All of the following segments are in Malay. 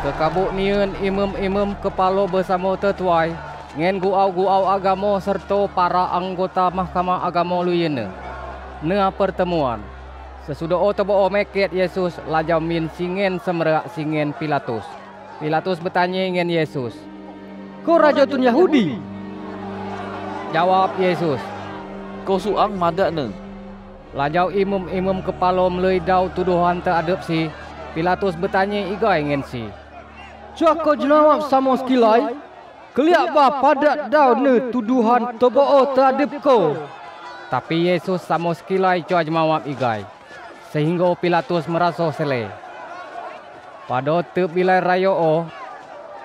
Kekabuk niun imam-imam kepala bersama tertuai ngen guau-guau agama serta para anggota mahkamah agama luyene. Nea pertemuan. Sesudah o tebo meket Yesus lajau min singen semerak singen Pilatus. Pilatus bertanya ngen Yesus. Kau raja tun Yahudi? Jawab Yesus. Kau suang madak ne. Lajau imam-imam kepala melui dau tuduhan teradap si. Pilatus bertanya igai ngen si. Cua kau jawab sama sekilai? Keliak ba padat dau ne tuduhan tobo terhadap kau. Tapi Yesus sama sekilai cua jawab igai. Sehingga Pilatus merasa sele. Pada tep bilai raya o,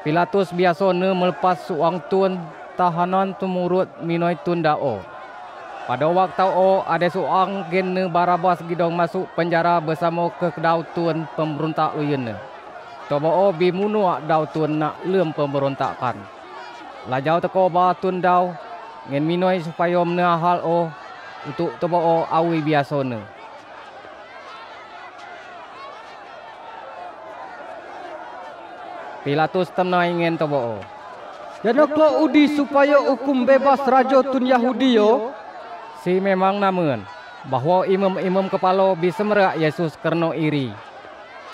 Pilatus biasa ne melepas suang tuan tahanan tumurut minoi tunda o. Pada waktu o ada suang gen ne Barabas gidong masuk penjara bersama ke kedau tuan pemberontak uyene. Toba o bimunua dau tuan nak lem pemberontakan. Lajau teko ba tuan dau ngen minoi supaya mena hal o untuk toba o awi biasa ne. Pilatus temna ingin toba o. Dan kau udi supaya hukum bebas raja tun Yahudi yo. Si memang namun bahawa imam-imam kepala bisa Yesus kerana iri.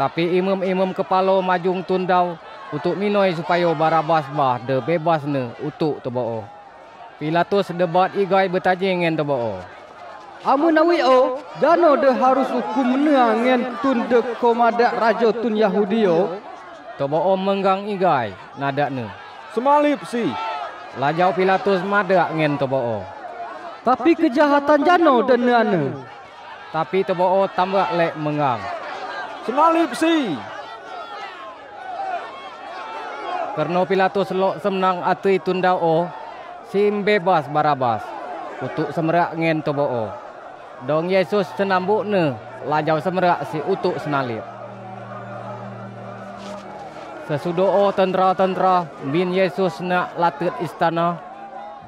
Tapi imam-imam kepala majung tundau untuk minoi supaya Barabas bah de bebas ne untuk tebao. Pilatus debat igai bertanya dengan tebao. Amun awi o, dano de harus hukum menua ngen tun de komadak raja tun Yahudi yo. Tebao menggang igai nadak ne. Semalip si. Lajau Pilatus madak ngen tebao. Tapi kejahatan jano dan nana. Tapi tebao tambah lek mengang. Semalip si. Kerana Pilatus semenang atui tundau o, sim bebas Barabas untuk semerak ngen tebao. Dong Yesus senambuk ne, lajau semerak si utuk senalip. Sesudah o tentera-tentera bin Yesus nak latut istana,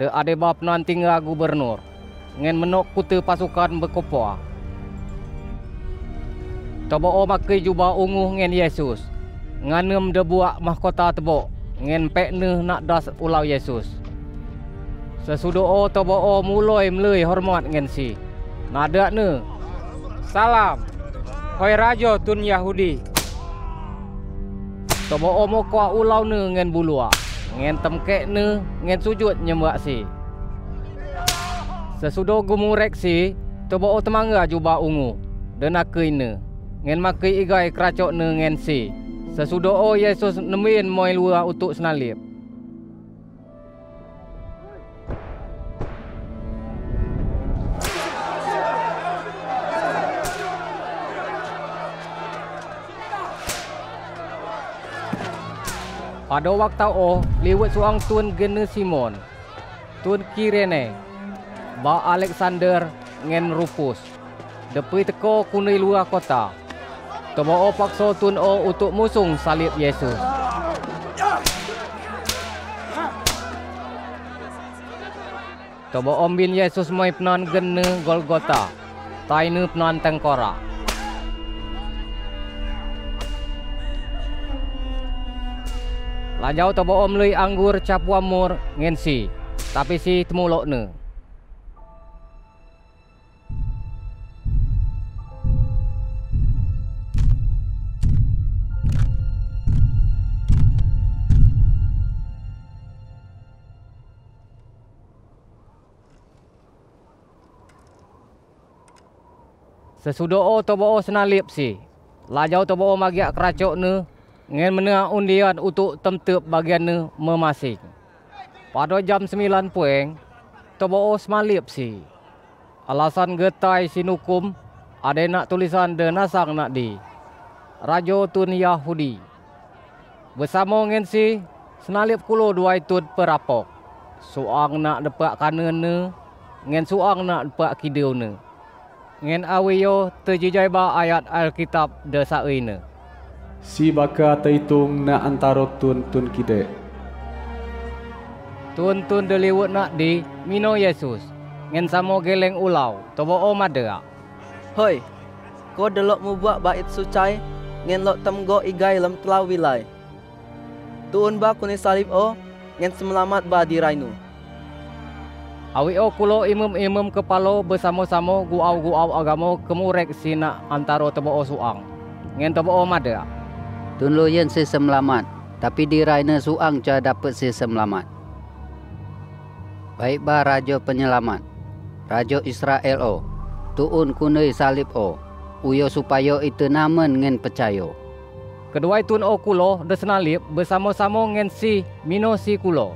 de ade bab nan tinggal gubernur, ngen menok kutu pasukan berkopoa. Tebao makai jubah ungu ngen Yesus, nganem de buak mahkota tebok, ngen pek ne nak das ulau Yesus. Sesudah o tebao mulai melui hormat ngen si. Nadak ne. Salam. Hoi raja tun Yahudi. Tebao mo kuah ulau ne ngen bulua. Ngen temkek ne ngen sujud nyembak si. Sesudah gumurek si, tebao temangga jubah ungu. Dan akui ne. Ngen makai igai keracok ne ngen si. Sesudah o Yesus nemin moi luar untuk senalip. Pada waktu o, lewat seorang tuan gene Simon, tuan Kirene, ba Alexander ngen Rufus. Depi teko kunai luar kota. Toba o paksa o untuk musung salib Yesus. Toba om bin Yesus mai penan gene Golgota. Tainu penan tengkorak. Lajau tobo om lui anggur capu amur ngen si. Tapi si temulok ne. Sesudah o tobo o senalip si. Lajau tobo o magiak keracok ne ngen menengah undian untuk temtep bagian ne memasing. Pada jam 9 puing, tobo semalip si. Alasan getai sinukum ada nak tulisan de nasang nak di. Rajo tun Yahudi. Bersama ngen si, senalip kulo dua itu perapok. Suang nak depak kanan ne, ngen suang nak depak kidau ne. Ngen awiyo terjejai ba ayat Alkitab desa ne. Si baka taitung na antaro tun tun kide. Tun-tun delewut nak di mino Yesus. Ngen samo geleng ulau, tobo o madera. Hoi, kau delok mu buat bait sucai, ngen lok temgo igai lem telau wilai. Tuun ba kuning salib o ngan semelamat ba di Awi o kulo imam-imam kepala bersama-sama guau-guau agama kemurek sina antara tebo suang. Ngen tebo mada. Tun yen si semelamat, tapi di raina suang ca dapat si semelamat. Baik ba raja penyelamat. Raja Israel o. Tuun kunai salib o. Uyo supaya itu namen ngen percaya. Kedua tun o kulo desenalip bersama-sama ngen si mino si kulo.